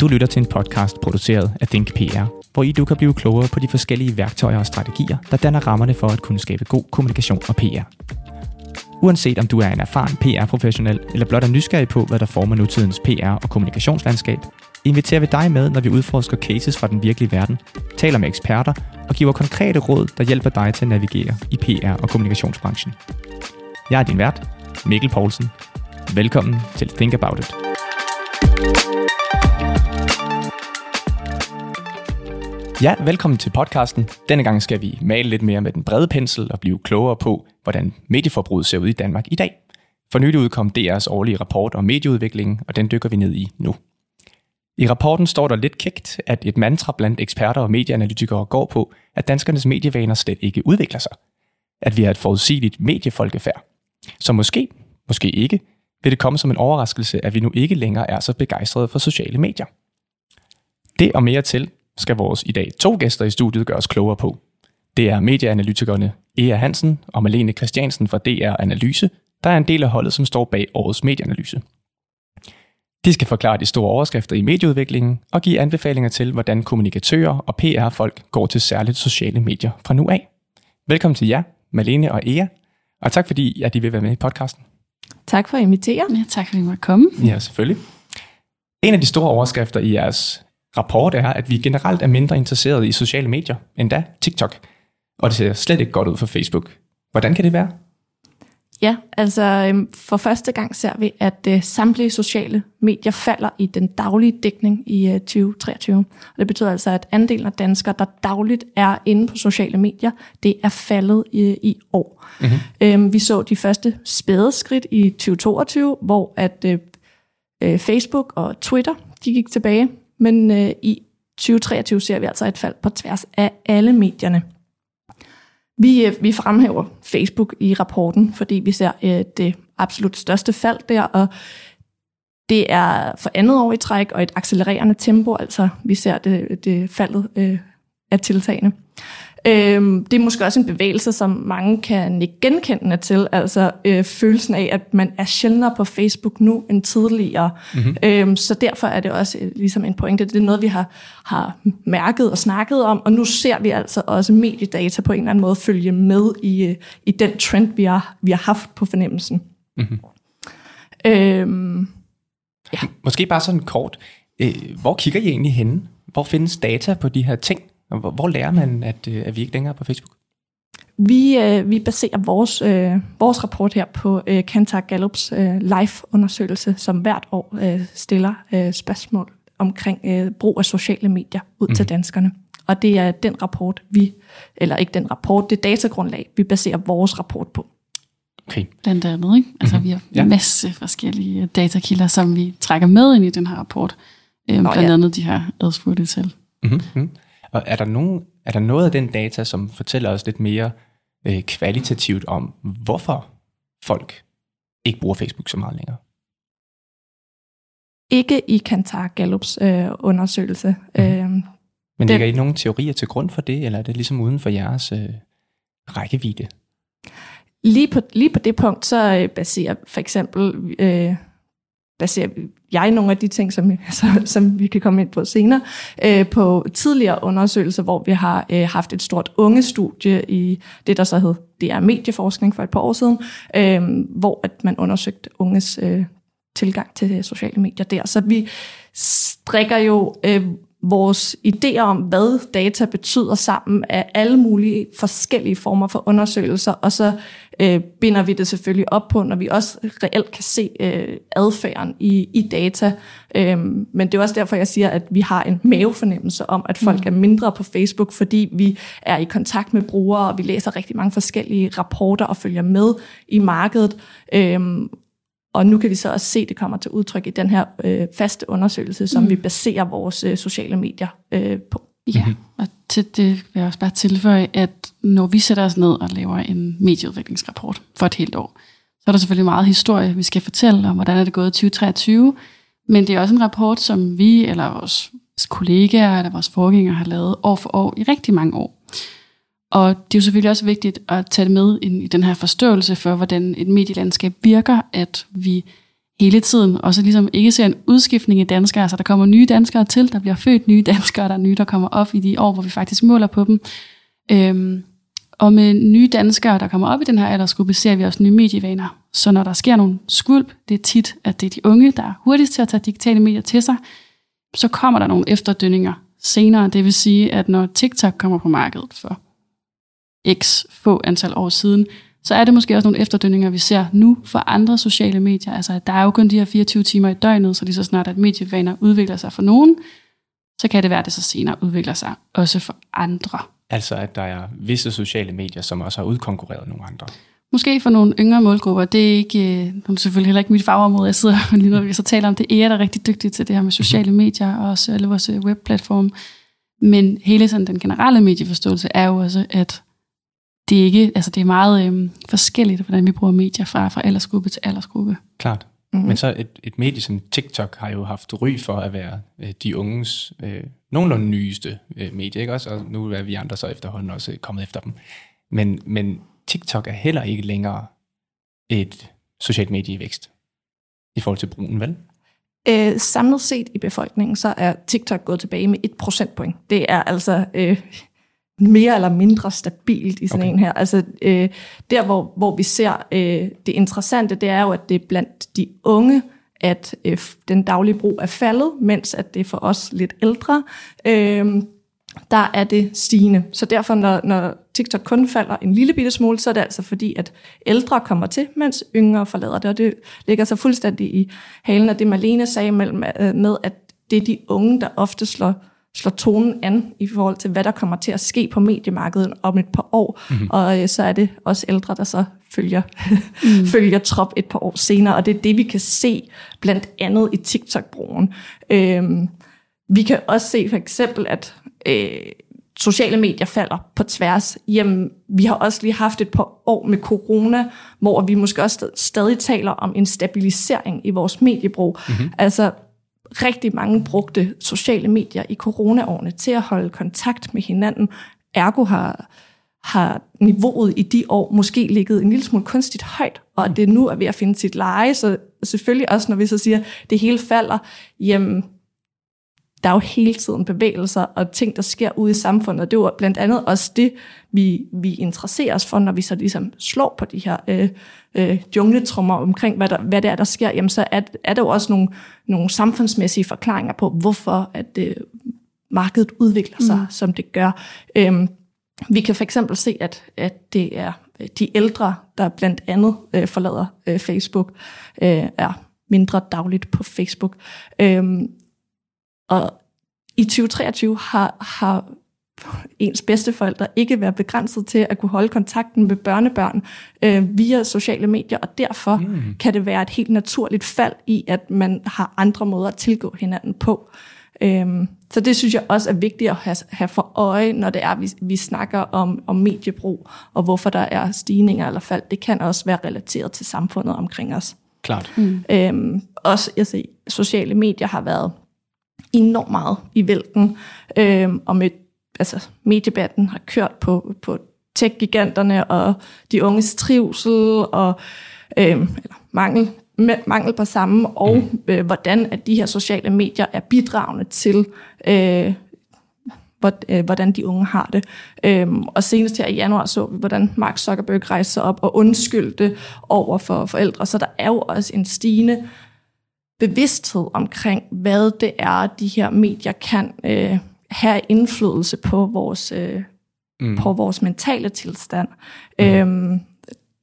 Du lytter til en podcast produceret af Think PR, hvor i du kan blive klogere på de forskellige værktøjer og strategier, der danner rammerne for at kunne skabe god kommunikation og PR. Uanset om du er en erfaren PR-professionel eller blot er nysgerrig på, hvad der former nutidens PR- og kommunikationslandskab, inviterer vi dig med, når vi udforsker cases fra den virkelige verden, taler med eksperter og giver konkrete råd, der hjælper dig til at navigere i PR- og kommunikationsbranchen. Jeg er din vært, Mikkel Poulsen. Velkommen til Think About It. Ja, velkommen til podcasten. Denne gang skal vi male lidt mere med den brede pensel og blive klogere på, hvordan medieforbruget ser ud i Danmark i dag. For nylig udkom DR's årlige rapport om medieudviklingen, og den dykker vi ned i nu. I rapporten står der lidt kægt, at et mantra blandt eksperter og medieanalytikere går på, at danskernes medievaner slet ikke udvikler sig. At vi er et forudsigeligt mediefolkefærd. Så måske, måske ikke, vil det komme som en overraskelse, at vi nu ikke længere er så begejstrede for sociale medier. Det og mere til skal vores i dag to gæster i studiet gøre os klogere på. Det er medieanalytikerne Ea Hansen og Malene Christiansen fra DR Analyse, der er en del af holdet, som står bag årets medieanalyse. De skal forklare de store overskrifter i medieudviklingen og give anbefalinger til, hvordan kommunikatører og PR-folk går til særligt sociale medier fra nu af. Velkommen til jer, Malene og Ea, og tak fordi, at I vil være med i podcasten. Tak for at invitere. Ja, tak fordi I måtte komme. Ja, selvfølgelig. En af de store overskrifter i jeres rapport er, at vi generelt er mindre interesserede i sociale medier, endda TikTok. Og det ser slet ikke godt ud for Facebook. Hvordan kan det være? Ja, altså øhm, for første gang ser vi, at øh, samtlige sociale medier falder i den daglige dækning i øh, 2023. Og det betyder altså, at andelen af danskere, der dagligt er inde på sociale medier, det er faldet i, i år. Mm-hmm. Vi så de første spæde skridt i 2022, hvor at øh, øh, Facebook og Twitter, de gik tilbage. Men øh, i 2023 ser vi altså et fald på tværs af alle medierne. Vi, øh, vi fremhæver Facebook i rapporten, fordi vi ser øh, det absolut største fald der, og det er for andet år i træk og et accelererende tempo, altså vi ser det, det faldet øh, af tiltagene. Øhm, det er måske også en bevægelse, som mange kan ikke genkende til, altså øh, følelsen af, at man er sjældnere på Facebook nu end tidligere. Mm-hmm. Øhm, så derfor er det også øh, ligesom en pointe. Det er noget, vi har, har mærket og snakket om, og nu ser vi altså også mediedata på en eller anden måde følge med i, øh, i den trend, vi har, vi har haft på fornemmelsen. Mm-hmm. Øhm, ja. Måske bare sådan kort. Øh, hvor kigger I egentlig henne? Hvor findes data på de her ting? Hvor, hvor lærer man, at, øh, at vi ikke længere er på Facebook? Vi, øh, vi baserer vores, øh, vores rapport her på øh, Kantar Gallups øh, live-undersøgelse, som hvert år øh, stiller øh, spørgsmål omkring øh, brug af sociale medier ud mm. til mhm. danskerne. Og det er den rapport, vi, eller ikke den rapport, det datagrundlag, vi baserer vores rapport på. Okay. Blandt andet, ikke? Altså, mm-hmm. vi har ja. en masse forskellige datakilder, som vi trækker med ind i den her rapport. Øh, Nå, blandt ja. andet de her adspurgte tal. Mm-hmm. Og er der, nogen, er der noget af den data, som fortæller os lidt mere øh, kvalitativt om, hvorfor folk ikke bruger Facebook så meget længere? Ikke i Kantar Gallups øh, undersøgelse. Mm. Øh, Men ligger I nogle teorier til grund for det, eller er det ligesom uden for jeres øh, rækkevidde? Lige på, lige på det punkt, så øh, baserer for eksempel øh, baserer jeg nogle af de ting, som, som vi kan komme ind på senere, øh, på tidligere undersøgelser, hvor vi har øh, haft et stort ungestudie i det, der så hed DR Medieforskning for et par år siden, øh, hvor at man undersøgte unges øh, tilgang til sociale medier der. Så vi strikker jo øh, vores idéer om, hvad data betyder sammen af alle mulige forskellige former for undersøgelser, og så øh, binder vi det selvfølgelig op på, når vi også reelt kan se øh, adfærden i, i data. Øhm, men det er også derfor, jeg siger, at vi har en mavefornemmelse om, at folk mm. er mindre på Facebook, fordi vi er i kontakt med brugere, og vi læser rigtig mange forskellige rapporter og følger med i markedet. Øhm, og nu kan vi så også se, at det kommer til udtryk i den her øh, faste undersøgelse, som mm. vi baserer vores øh, sociale medier øh, på. Ja, mm-hmm. og til det vil jeg også bare tilføje, at når vi sætter os ned og laver en medieudviklingsrapport for et helt år, så er der selvfølgelig meget historie, vi skal fortælle om, hvordan er det gået i 2023, men det er også en rapport, som vi eller vores kollegaer eller vores forgængere har lavet år for år i rigtig mange år. Og det er jo selvfølgelig også vigtigt at tage det med ind i den her forståelse for, hvordan et medielandskab virker, at vi hele tiden, også ligesom ikke ser en udskiftning i danskere, altså der kommer nye danskere til, der bliver født nye danskere, der er nye, der kommer op i de år, hvor vi faktisk måler på dem. Øhm, og med nye danskere, der kommer op i den her aldersgruppe, ser vi også nye medievaner. Så når der sker nogle skvulp, det er tit, at det er de unge, der er hurtigst til at tage digitale medier til sig, så kommer der nogle efterdønninger senere. Det vil sige, at når TikTok kommer på markedet for x få antal år siden, så er det måske også nogle efterdønninger, vi ser nu for andre sociale medier. Altså, der er jo kun de her 24 timer i døgnet, så lige så snart, at medievaner udvikler sig for nogen, så kan det være, at det så senere udvikler sig også for andre. Altså, at der er visse sociale medier, som også har udkonkurreret nogle andre. Måske for nogle yngre målgrupper. Det er ikke, øh, det er selvfølgelig heller ikke mit fagområde. Jeg sidder lige når vi så taler om det. Er der rigtig dygtig til det her med sociale mhm. medier og også alle vores øh, webplatforme. Men hele sådan den generelle medieforståelse er jo også, at det er, ikke, altså det er meget øhm, forskelligt, hvordan vi bruger medier fra, fra aldersgruppe til aldersgruppe. Klart. Mm-hmm. Men så et, et medie som TikTok har jo haft ry for at være øh, de unges øh, nogenlunde nyeste øh, medie, ikke også? Og nu er vi andre så efterhånden også kommet efter dem. Men, men TikTok er heller ikke længere et socialt medie i vækst i forhold til brugen, vel? Øh, samlet set i befolkningen, så er TikTok gået tilbage med et procentpoint. Det er altså øh, mere eller mindre stabilt i sådan okay. en her. Altså øh, der, hvor, hvor vi ser øh, det interessante, det er jo, at det er blandt de unge, at øh, den daglige brug er faldet, mens at det er for os lidt ældre, øh, der er det stigende. Så derfor, når, når TikTok kun falder en lille bitte smule, så er det altså fordi, at ældre kommer til, mens yngre forlader det. Og det ligger så fuldstændig i halen af det, Malene sagde mellem, øh, med, at det er de unge, der ofte slår slår tonen an i forhold til, hvad der kommer til at ske på mediemarkedet om et par år. Mm-hmm. Og øh, så er det også ældre, der så følger, mm. følger trop et par år senere. Og det er det, vi kan se blandt andet i TikTok-brugen. Øhm, vi kan også se for eksempel, at øh, sociale medier falder på tværs. Jamen, vi har også lige haft et par år med corona, hvor vi måske også stadig taler om en stabilisering i vores mediebrug. Mm-hmm. Altså, rigtig mange brugte sociale medier i coronaårene til at holde kontakt med hinanden. Ergo har, har niveauet i de år måske ligget en lille smule kunstigt højt, og det nu er ved at finde sit leje. Så selvfølgelig også, når vi så siger, at det hele falder, jamen, der er jo hele tiden bevægelser og ting, der sker ude i samfundet. Og det var blandt andet også det, vi, vi interesserer os for, når vi så ligesom slår på de her øh, øh, jungletrummer omkring, hvad, der, hvad det er, der sker. Jamen så er, er der jo også nogle, nogle samfundsmæssige forklaringer på, hvorfor at øh, markedet udvikler sig, mm. som det gør. Øhm, vi kan for eksempel se, at, at det er de ældre, der blandt andet øh, forlader øh, Facebook, øh, er mindre dagligt på Facebook. Øhm, og i 2023 har, har ens bedsteforældre ikke være begrænset til at kunne holde kontakten med børnebørn øh, via sociale medier, og derfor mm. kan det være et helt naturligt fald i, at man har andre måder at tilgå hinanden på. Øhm, så det synes jeg også er vigtigt at have, have for øje, når det er, vi, vi snakker om, om mediebrug, og hvorfor der er stigninger eller fald. Det kan også være relateret til samfundet omkring os. Klart. Mm. Øhm, også, jeg siger, sociale medier har været enormt meget i vælten, øh, og med, altså, mediebatten har kørt på, på tech-giganterne og de unges trivsel og øh, eller mangel, mangel på samme, og mm. øh, hvordan at de her sociale medier er bidragende til, øh, øh, hvordan de unge har det. Øhm, og senest her i januar så vi, hvordan Mark Zuckerberg rejste sig op og undskyldte over for forældre. Så der er jo også en stigende bevidsthed omkring, hvad det er, de her medier kan øh, have indflydelse på vores, øh, mm. på vores mentale tilstand. Mm. Øhm,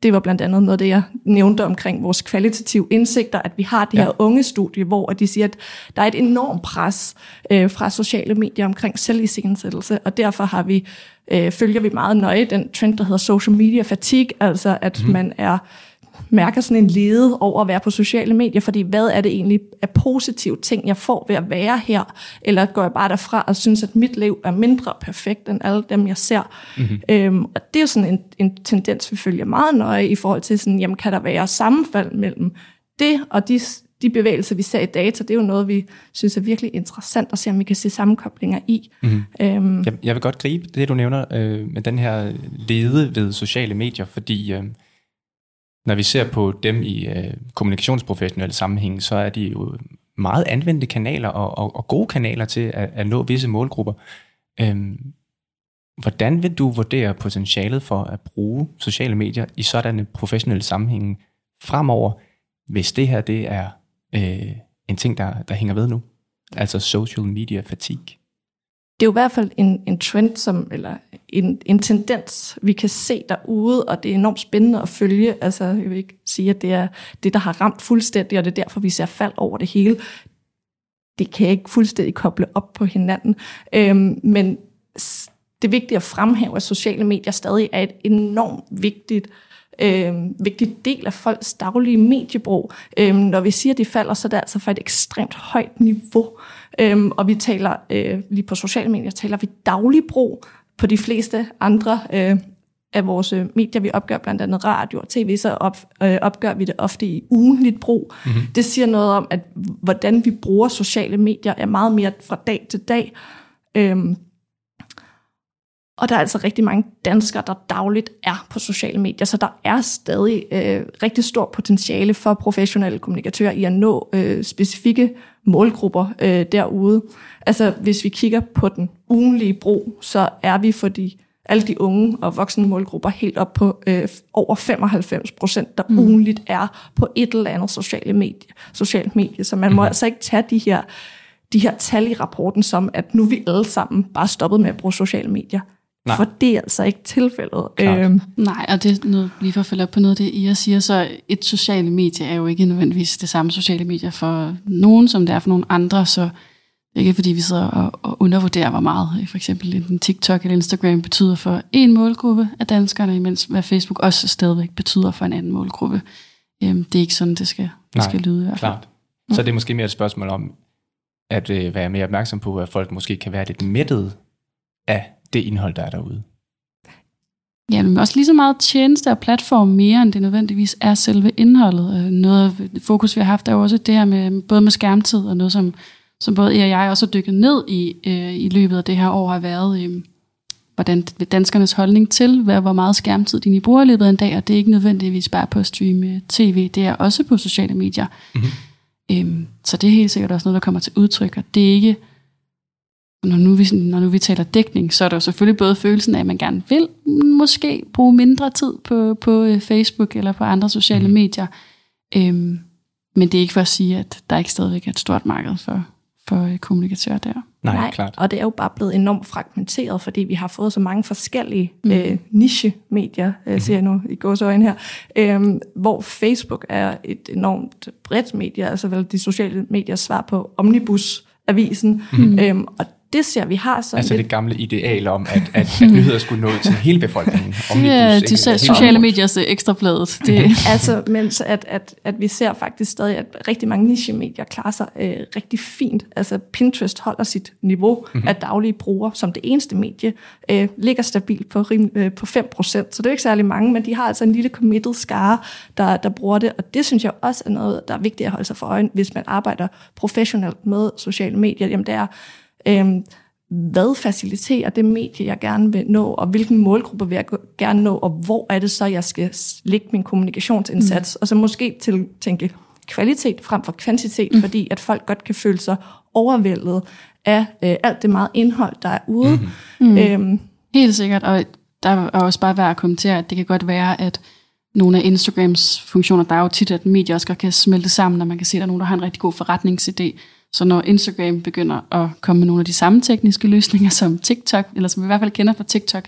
det var blandt andet noget det, jeg nævnte omkring vores kvalitative indsigter, at vi har det ja. her unge studie, hvor de siger, at der er et enormt pres øh, fra sociale medier omkring selvisensættelse, og derfor har vi, øh, følger vi meget nøje den trend, der hedder social media fatigue, altså at mm. man er mærker sådan en lede over at være på sociale medier, fordi hvad er det egentlig af positive ting, jeg får ved at være her, eller går jeg bare derfra og synes, at mit liv er mindre perfekt end alle dem, jeg ser. Mm-hmm. Øhm, og det er jo sådan en, en tendens, vi følger meget nøje i forhold til, sådan, jamen, kan der være sammenfald mellem det og de, de bevægelser, vi ser i data, det er jo noget, vi synes er virkelig interessant at se, om vi kan se sammenkoblinger i. Mm-hmm. Øhm, jeg, jeg vil godt gribe det, du nævner øh, med den her lede ved sociale medier, fordi øh, når vi ser på dem i øh, kommunikationsprofessionelle sammenhæng, så er de jo meget anvendte kanaler og, og, og gode kanaler til at, at nå visse målgrupper. Øhm, hvordan vil du vurdere potentialet for at bruge sociale medier i sådanne professionelle sammenhænge fremover, hvis det her det er øh, en ting, der, der hænger ved nu? Altså social media fatigue. Det er jo i hvert fald en, en trend, som, eller en, en tendens, vi kan se derude, og det er enormt spændende at følge. Altså, jeg vil ikke sige, at det er det, der har ramt fuldstændig, og det er derfor, vi ser fald over det hele. Det kan jeg ikke fuldstændig koble op på hinanden. Øhm, men det er vigtigt at fremhæve, at sociale medier stadig er et enormt vigtigt øh, vigtig del af folks daglige mediebrug. Øh, når vi siger, at de falder, så er det altså fra et ekstremt højt niveau. Øh, og vi taler, øh, lige på sociale medier, taler vi daglig brug på de fleste andre øh, af vores medier. Vi opgør blandt andet radio og tv, så op, øh, opgør vi det ofte i ugenligt brug. Mm-hmm. Det siger noget om, at hvordan vi bruger sociale medier er meget mere fra dag til dag. Øh, og der er altså rigtig mange danskere, der dagligt er på sociale medier, så der er stadig øh, rigtig stor potentiale for professionelle kommunikatører i at nå øh, specifikke målgrupper øh, derude. Altså hvis vi kigger på den ugenlige brug, så er vi for de, alle de unge og voksne målgrupper helt op på øh, over 95 procent, der mm. ugenligt er på et eller andet sociale medie, socialt medie. Så man må mm. altså ikke tage de her, de her tal i rapporten som, at nu er vi alle sammen bare stoppet med at bruge sociale medier. Nej. For det er altså ikke tilfældet. Øhm. Nej, og det er noget, lige for at følge op på noget af det, I siger, så et sociale medie er jo ikke nødvendigvis det samme sociale medier for nogen, som det er for nogle andre, så det er ikke fordi, vi sidder og, og undervurderer, hvor meget for eksempel en TikTok eller Instagram betyder for en målgruppe af danskerne, imens hvad Facebook også stadigvæk betyder for en anden målgruppe. Øhm, det er ikke sådan, det skal, det Nej, skal lyde i hvert fald. klart. Så det er måske mere et spørgsmål om, at øh, være mere opmærksom på, at folk måske kan være lidt mættet af det indhold, der er derude. Ja, men også lige så meget tjeneste og platform mere, end det nødvendigvis er selve indholdet. Øh, noget af fokus, vi har haft, er jo også det her med både med skærmtid, og noget, som, som både jeg og jeg også har dykket ned i øh, i løbet af det her år, har været, øh, hvordan danskernes holdning til, hvad, hvor meget skærmtid de bruger i løbet af en dag, og det er ikke nødvendigvis bare på at streame tv, det er også på sociale medier. Mm-hmm. Øhm, så det er helt sikkert også noget, der kommer til udtryk, og det er ikke når nu, vi, når nu vi taler dækning, så er der jo selvfølgelig både følelsen af, at man gerne vil måske bruge mindre tid på, på øh, Facebook eller på andre sociale mm. medier. Øhm, men det er ikke for at sige, at der ikke stadigvæk er et stort marked for, for øh, kommunikatører der. Nej, Nej, klart. Og det er jo bare blevet enormt fragmenteret, fordi vi har fået så mange forskellige mm. øh, niche-medier, øh, mm. siger jeg nu i gåsøjne her, øh, hvor Facebook er et enormt bredt medie, altså vel de sociale medier svar på Omnibus-avisen, mm. øhm, og det ser vi har sådan Altså lidt... det gamle ideal om, at, at, at nyheder skulle nå til hele befolkningen. det er de sociale mediers øh, ekstrabladet. Det. altså, men så at, at, at vi ser faktisk stadig, at rigtig mange niche-medier klarer sig øh, rigtig fint. Altså Pinterest holder sit niveau mm-hmm. af daglige brugere som det eneste medie, øh, ligger stabilt på, rim, øh, på 5%, så det er ikke særlig mange, men de har altså en lille committed skare, der, der bruger det, og det synes jeg også er noget, der er vigtigt at holde sig for øjen, hvis man arbejder professionelt med sociale medier. Jamen det er, Øhm, hvad faciliterer det medie, jeg gerne vil nå, og hvilken målgruppe vil jeg gerne nå, og hvor er det så, jeg skal lægge min kommunikationsindsats, mm. og så måske til tænke kvalitet frem for kvantitet, mm. fordi at folk godt kan føle sig overvældet af øh, alt det meget indhold, der er ude. Mm. Mm. Øhm, Helt sikkert, og der er også bare værd at kommentere, at det kan godt være, at nogle af Instagrams funktioner, der er jo tit, at medier også godt kan smelte sammen, og man kan se, at der er nogen, der har en rigtig god forretningsidé, så når Instagram begynder at komme med nogle af de samme tekniske løsninger som TikTok, eller som vi i hvert fald kender fra TikTok,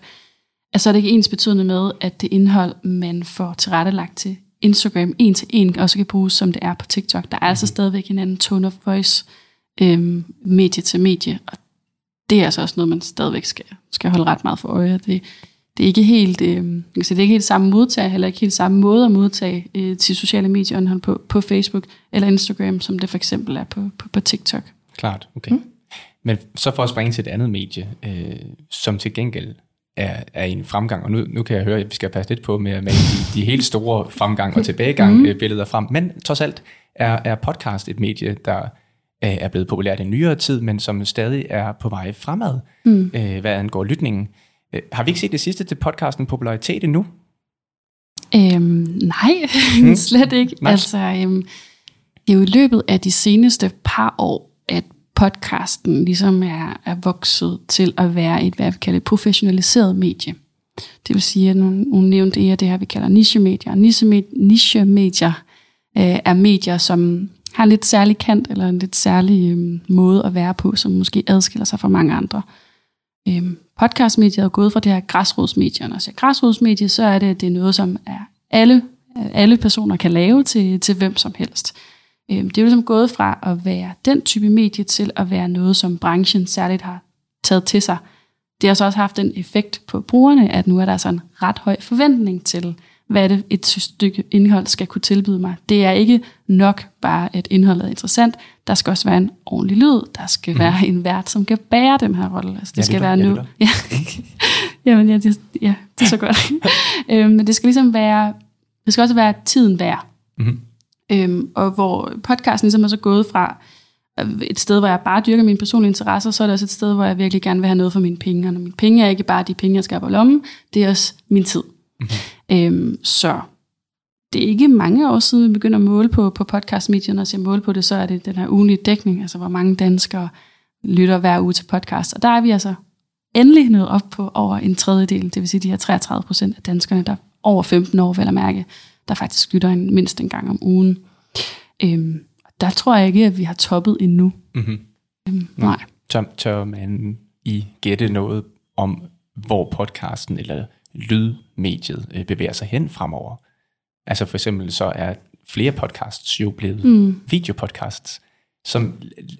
så er det ikke ens betydende med, at det indhold, man får tilrettelagt til Instagram en til en, også kan bruges, som det er på TikTok. Der er altså mhm. stadigvæk en anden tone of voice, øhm, medie til medie, og det er altså også noget, man stadigvæk skal, skal holde ret meget for øje. Det, det er ikke helt, øh, sige, det er ikke helt samme modtag, heller ikke helt samme måde at modtage øh, til sociale medier på, på Facebook eller Instagram, som det for eksempel er på, på, på TikTok. Klart, okay. Mm. Men så for at springe til et andet medie, øh, som til gengæld er, er en fremgang, og nu, nu kan jeg høre, at vi skal passe lidt på med at male de, de helt store fremgang og tilbagegang mm. billeder frem, men trods alt er, er podcast et medie, der øh, er blevet populært i nyere tid, men som stadig er på vej fremad, mm. øh, hvad angår lytningen. Øh, har vi ikke set det sidste til podcasten Popularitet endnu? Øhm, nej, hmm. slet ikke. Nej. Altså, øhm, det er jo i løbet af de seneste par år, at podcasten ligesom er, er vokset til at være et, hvad vi kalder professionaliseret medie. Det vil sige, at nu, nu nævnte jeg det her, vi kalder niche-medier. Niche-medier øh, er medier, som har en lidt særlig kant, eller en lidt særlig øh, måde at være på, som måske adskiller sig fra mange andre. Øh, Øhm, podcastmediet er gået fra det her græsrodsmedie, og når jeg siger græsrodsmedie, så er det, det er noget, som er alle, alle personer kan lave til, til hvem som helst. Øhm, det er jo ligesom gået fra at være den type medie til at være noget, som branchen særligt har taget til sig. Det har så også haft en effekt på brugerne, at nu er der sådan en ret høj forventning til, hvad det et stykke indhold skal kunne tilbyde mig. Det er ikke nok bare, at indholdet er interessant. Der skal også være en ordentlig lyd. Der skal mm. være en vært, som kan bære den her rolle. Altså, det ja, skal være nu. Ja. Jamen, ja, det, ja, det er så godt. øhm, men det skal ligesom være, det skal også være tiden værd. Mm-hmm. Øhm, og hvor podcasten ligesom er så gået fra et sted, hvor jeg bare dyrker mine personlige interesser, så er det også et sted, hvor jeg virkelig gerne vil have noget for mine penge. Og mine penge er ikke bare de penge, jeg skal på lommen, det er også min tid. Mm-hmm. Øhm, så det er ikke mange år siden, vi begynder at måle på, på podcastmedierne, og så måle på det, så er det den her ugenlige dækning, altså hvor mange danskere lytter hver uge til podcast. Og der er vi altså endelig nået op på over en tredjedel, det vil sige de her 33 procent af danskerne, der over 15 år, vel at mærke, der faktisk lytter en, mindst en gang om ugen. Øhm, der tror jeg ikke, at vi har toppet endnu. Mm-hmm. Øhm, nej. Tør, tør man i gætte noget om, hvor podcasten eller lydmediet øh, bevæger sig hen fremover? Altså for eksempel så er flere podcasts jo blevet mm. videopodcasts, som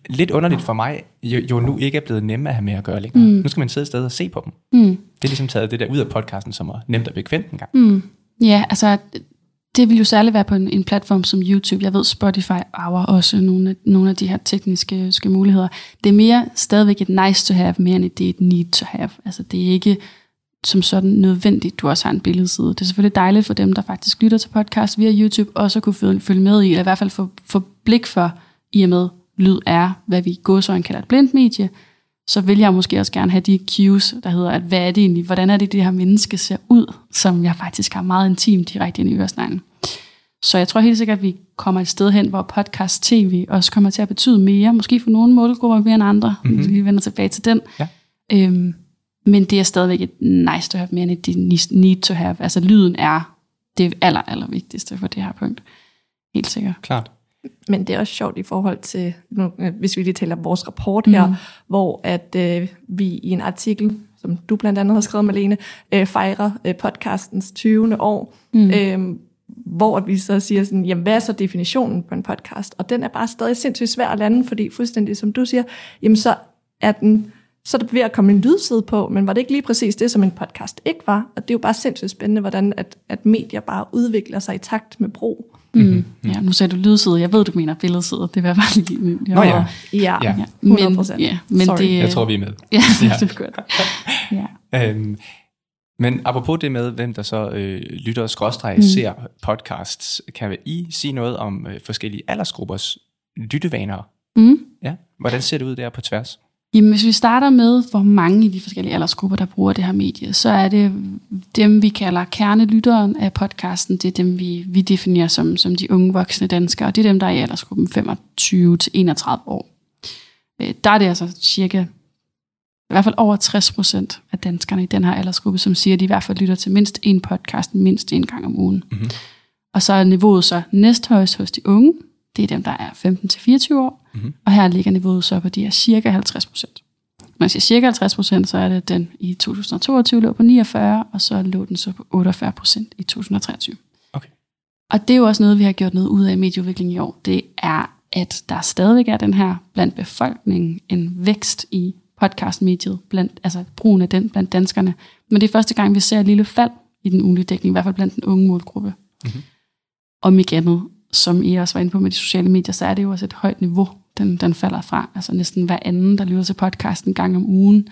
lidt underligt for mig jo, jo nu ikke er blevet nemme at have med at gøre længere. Mm. Nu skal man sidde et sted og se på dem. Mm. Det er ligesom taget det der ud af podcasten, som er nemt og bekvemt en gang. Mm. Ja, altså det vil jo særligt være på en, en platform som YouTube. Jeg ved, Spotify arver også nogle af, nogle af de her tekniske muligheder. Det er mere stadigvæk et nice to have, mere end det er et need to have. Altså det er ikke som sådan nødvendigt, du også har en billedside. Det er selvfølgelig dejligt for dem, der faktisk lytter til podcast via YouTube, også at kunne følge med i, eller i hvert fald få, få blik for, i og med lyd er, hvad vi går så kalder et blindt medie, så vil jeg måske også gerne have de cues, der hedder, at hvad er det egentlig, hvordan er det, det her menneske ser ud, som jeg faktisk har meget intimt direkte ind i øresneglen. Så jeg tror helt sikkert, at vi kommer et sted hen, hvor podcast tv også kommer til at betyde mere, måske for nogle målgrupper mere end andre, mm-hmm. vi vender tilbage til den. Ja. Øhm, men det er stadigvæk et nice to have mere end et need to have. Altså lyden er det aller, aller vigtigste for det her punkt. Helt sikkert. Klart. Men det er også sjovt i forhold til, nu, øh, hvis vi lige taler vores rapport her, mm. hvor at øh, vi i en artikel, som du blandt andet har skrevet, Malene, øh, fejrer øh, podcastens 20. år, mm. øh, hvor vi så siger sådan, jamen hvad er så definitionen på en podcast? Og den er bare stadig sindssygt svær at lande, fordi fuldstændig som du siger, jamen så er den så er der ved at komme en lydside på, men var det ikke lige præcis det, som en podcast ikke var? Og det er jo bare sindssygt spændende, hvordan at, at medier bare udvikler sig i takt med brug. Mm. Mm. Ja, nu sagde du lydside. Jeg ved, du mener billedside. Det var bare lige... Nå ja. Ja, ja. 100 procent. Ja, men Sorry. det, jeg tror, vi er med. Ja, ja. det er godt. ja. Øhm, men apropos det med, hvem der så øh, lytter og skråstreger mm. ser podcasts, kan I sige noget om øh, forskellige aldersgruppers lyttevaner? Mm. Ja. Hvordan ser det ud der på tværs? Jamen, hvis vi starter med, hvor mange i de forskellige aldersgrupper, der bruger det her medie, så er det dem, vi kalder kernelytteren af podcasten. Det er dem, vi, vi definerer som, som de unge voksne danskere, og det er dem, der er i aldersgruppen 25-31 år. Øh, der er det altså cirka, i hvert fald over 60 procent af danskerne i den her aldersgruppe, som siger, at de i hvert fald lytter til mindst en podcast, mindst en gang om ugen. Mm-hmm. Og så er niveauet så næsthøjst hos de unge, det er dem, der er 15-24 år, mm-hmm. og her ligger niveauet så på de her cirka 50 procent. Når jeg siger cirka 50 procent, så er det den i 2022 lå på 49, og så lå den så på 48 procent i 2023. Okay. Og det er jo også noget, vi har gjort noget ud af i medieudvikling i år. Det er, at der stadigvæk er den her blandt befolkningen en vækst i podcastmediet, blandt, altså brugen af den blandt danskerne. Men det er første gang, vi ser et lille fald i den ugenlige dækning, i hvert fald blandt den unge målgruppe. Mm-hmm. Om ikke andet, som I også var inde på med de sociale medier, så er det jo også et højt niveau, den, den falder fra. Altså næsten hver anden, der lytter til podcasten en gang om ugen.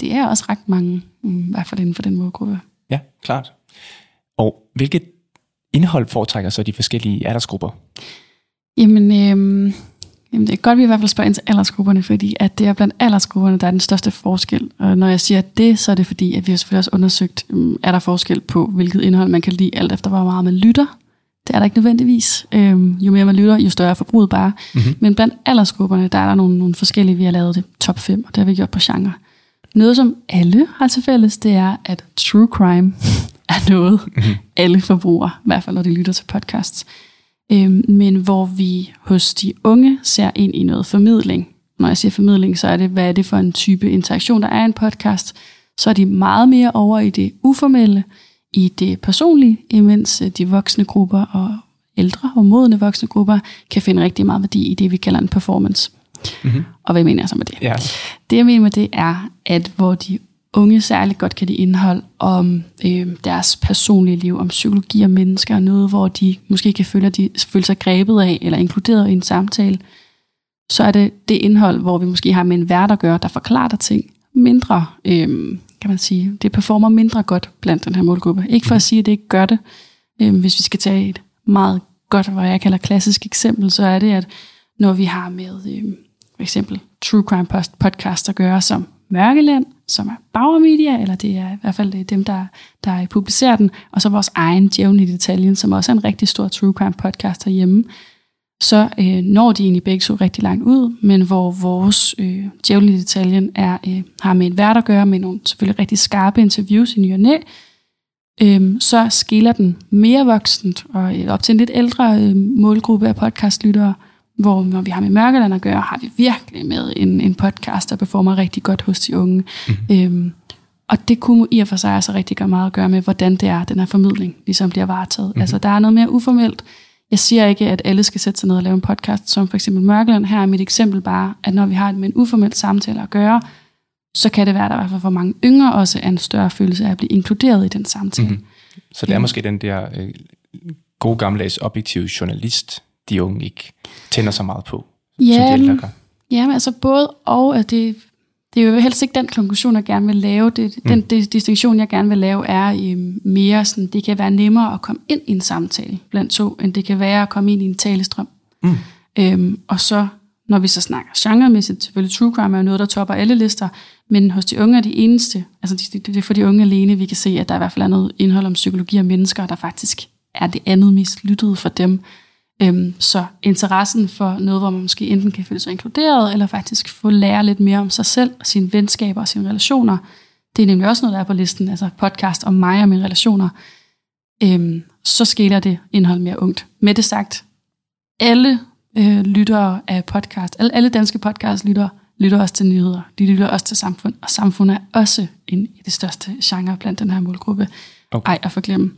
Det er også ret mange, i hvert fald inden for den målgruppe. Ja, klart. Og hvilket indhold foretrækker så de forskellige aldersgrupper? Jamen, øhm, Jamen, det er godt, at vi i hvert fald spørger ind til aldersgrupperne, fordi at det er blandt aldersgrupperne, der er den største forskel. Og når jeg siger det, så er det fordi, at vi har selvfølgelig også undersøgt, um, er der forskel på, hvilket indhold man kan lide, alt efter hvor meget man lytter. Det er der ikke nødvendigvis. Øhm, jo mere man lytter, jo større er forbruget bare. Mm-hmm. Men blandt aldersgrupperne, der er der nogle, nogle forskellige, vi har lavet det top 5, og det har vi gjort på genre. Noget, som alle har til fælles, det er, at true crime er noget, mm-hmm. alle forbruger, i hvert fald når de lytter til podcasts. Øhm, men hvor vi hos de unge ser ind i noget formidling. Når jeg siger formidling, så er det, hvad er det for en type interaktion, der er i en podcast. Så er de meget mere over i det uformelle, i det personlige, imens øh, de voksne grupper og ældre og modne voksne grupper kan finde rigtig meget værdi i det, vi kalder en performance. Mm-hmm. Og hvad mener jeg så med det? Ja. Det jeg mener med det er, at hvor de unge særligt godt kan det indhold om øh, deres personlige liv, om psykologi og mennesker, noget hvor de måske kan føle, at de føler sig grebet af eller inkluderet i en samtale, så er det det indhold, hvor vi måske har med en vært at gøre, der forklarer dig ting mindre, øh, kan man sige, det performer mindre godt blandt den her målgruppe. Ikke for at sige, at det ikke gør det. Øh, hvis vi skal tage et meget godt, hvad jeg kalder klassisk eksempel, så er det, at når vi har med øh, for eksempel True Crime Podcast at gøre, som Mørkeland, som er Bauer Media, eller det er i hvert fald dem, der, der publicerer den, og så vores egen Djævn i detaljen, som også er en rigtig stor True Crime podcast herhjemme, så øh, når de egentlig begge så rigtig langt ud, men hvor vores øh, Djævn i detaljen er, øh, har med en vært at gøre, med nogle selvfølgelig rigtig skarpe interviews i ny og næ, øh, så skiller den mere voksent og øh, op til en lidt ældre øh, målgruppe af podcastlyttere, hvor når vi har med Mørkeland at gøre, har vi virkelig med en, en podcast, der performer rigtig godt hos de unge. Mm-hmm. Øhm, og det kunne i og for sig altså rigtig meget at gøre med, hvordan det er, den her formidling ligesom bliver varetaget. Mm-hmm. Altså der er noget mere uformelt. Jeg siger ikke, at alle skal sætte sig ned og lave en podcast, som for eksempel Mørkeland. Her er mit eksempel bare, at når vi har med en uformelt samtale at gøre, så kan det være, at der i hvert fald for mange yngre også er en større følelse af at blive inkluderet i den samtale. Mm-hmm. Så det er måske den der øh, gode gammeldags objektive journalist, de unge ikke tænder så meget på, ja, som de ældre gør. Ja, men altså både og, at det, det er jo helst ikke den konklusion, jeg gerne vil lave. Det, mm. Den det, distinktion, jeg gerne vil lave, er um, mere sådan, det kan være nemmere at komme ind i en samtale blandt to, end det kan være at komme ind i en talestrøm. Mm. Øhm, og så, når vi så snakker genremæssigt, selvfølgelig true crime er jo noget, der topper alle lister, men hos de unge er de eneste, altså det, det er for de unge alene, vi kan se, at der i hvert fald er noget indhold om psykologi og mennesker, der faktisk er det andet mest lyttede for dem. Øhm, så interessen for noget, hvor man måske enten kan føle sig inkluderet, eller faktisk få lære lidt mere om sig selv, sine venskaber og sine relationer, det er nemlig også noget, der er på listen, altså podcast om mig og mine relationer, øhm, så skiller det indhold mere ungt. Med det sagt, alle øh, lyttere af podcast, alle, alle danske podcast lytter, lytter også til nyheder, de lytter også til samfund, og samfund er også en i det største genre blandt den her målgruppe. Okay. Ej, at forglemme.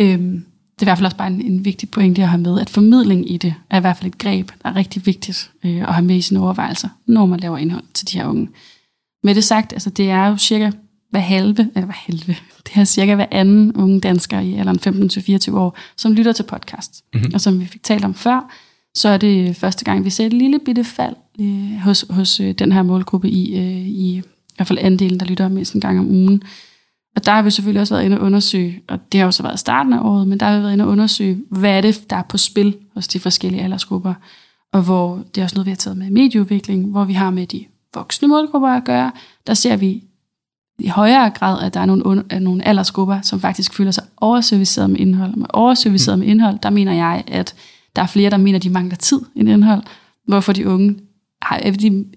Øhm, det er i hvert fald også bare en, en vigtig pointe at have med, at formidling i det er i hvert fald et greb, der er rigtig vigtigt øh, at have med i sine overvejelser, når man laver indhold til de her unge. Med det sagt, altså det er jo cirka hver halve, eller hver halve, det er cirka hver anden unge dansker i alderen 15-24 år, som lytter til podcast. Mm-hmm. Og som vi fik talt om før, så er det første gang, vi ser et lille bitte fald øh, hos, hos øh, den her målgruppe i, øh, i, i hvert fald andelen, der lytter mindst en gang om ugen. Og der har vi selvfølgelig også været inde og undersøge, og det har jo så været starten af året, men der har vi været inde og undersøge, hvad er det, der er på spil hos de forskellige aldersgrupper. Og hvor det er også noget, vi har taget med medieudvikling, hvor vi har med de voksne målgrupper at gøre. Der ser vi i højere grad, at der er nogle, er nogle aldersgrupper, som faktisk føler sig overserviceret med indhold. Med overserviceret med indhold, der mener jeg, at der er flere, der mener, at de mangler tid end indhold. Hvorfor de unge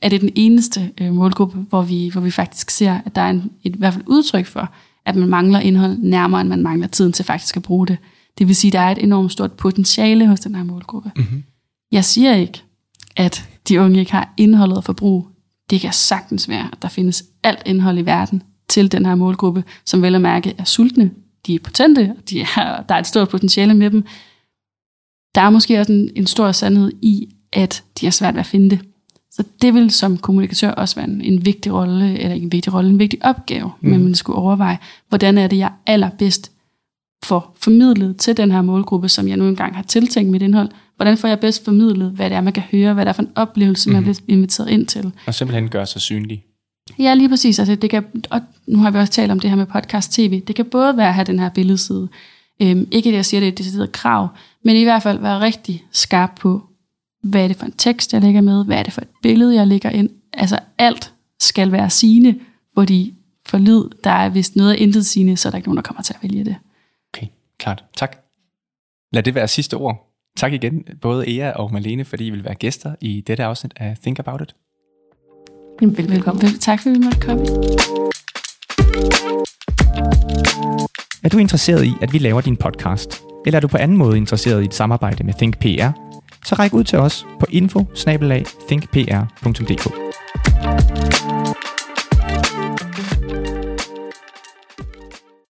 er det den eneste øh, målgruppe, hvor vi, hvor vi faktisk ser, at der er en, et, i hvert fald udtryk for, at man mangler indhold nærmere, end man mangler tiden til faktisk at bruge det. Det vil sige, at der er et enormt stort potentiale hos den her målgruppe. Mm-hmm. Jeg siger ikke, at de unge ikke har indholdet at forbruge. Det kan sagtens være, at der findes alt indhold i verden til den her målgruppe, som vel at mærke er sultne. De er potente, og de er, der er et stort potentiale med dem. Der er måske også en, en stor sandhed i, at de har svært ved at finde det. Så det vil som kommunikatør også være en, en vigtig rolle, eller ikke en vigtig rolle, en vigtig opgave, mm. men man skulle overveje, hvordan er det, jeg allerbedst får formidlet til den her målgruppe, som jeg nu engang har tiltænkt mit indhold. Hvordan får jeg bedst formidlet, hvad det er, man kan høre, hvad det er for en oplevelse, mm. man bliver inviteret ind til. Og simpelthen gøre sig synlig. Ja, lige præcis. Altså, det kan, og nu har vi også talt om det her med podcast-tv. Det kan både være at have den her billedside. Øhm, ikke det, jeg siger, det er et decideret krav, men i hvert fald være rigtig skarp på, hvad er det for en tekst, jeg lægger med, hvad er det for et billede, jeg lægger ind. Altså alt skal være sigende, fordi for lyd, der er vist noget af intet sigende, så er der ikke nogen, der kommer til at vælge det. Okay, klart. Tak. Lad det være sidste ord. Tak igen, både Ea og Malene, fordi I vil være gæster i dette afsnit af Think About It. Jamen, velbekomme. Vel, tak fordi vi måtte komme. Er du interesseret i, at vi laver din podcast? Eller er du på anden måde interesseret i et samarbejde med Think PR? Så ræk ud til os på info thinkpr.dk.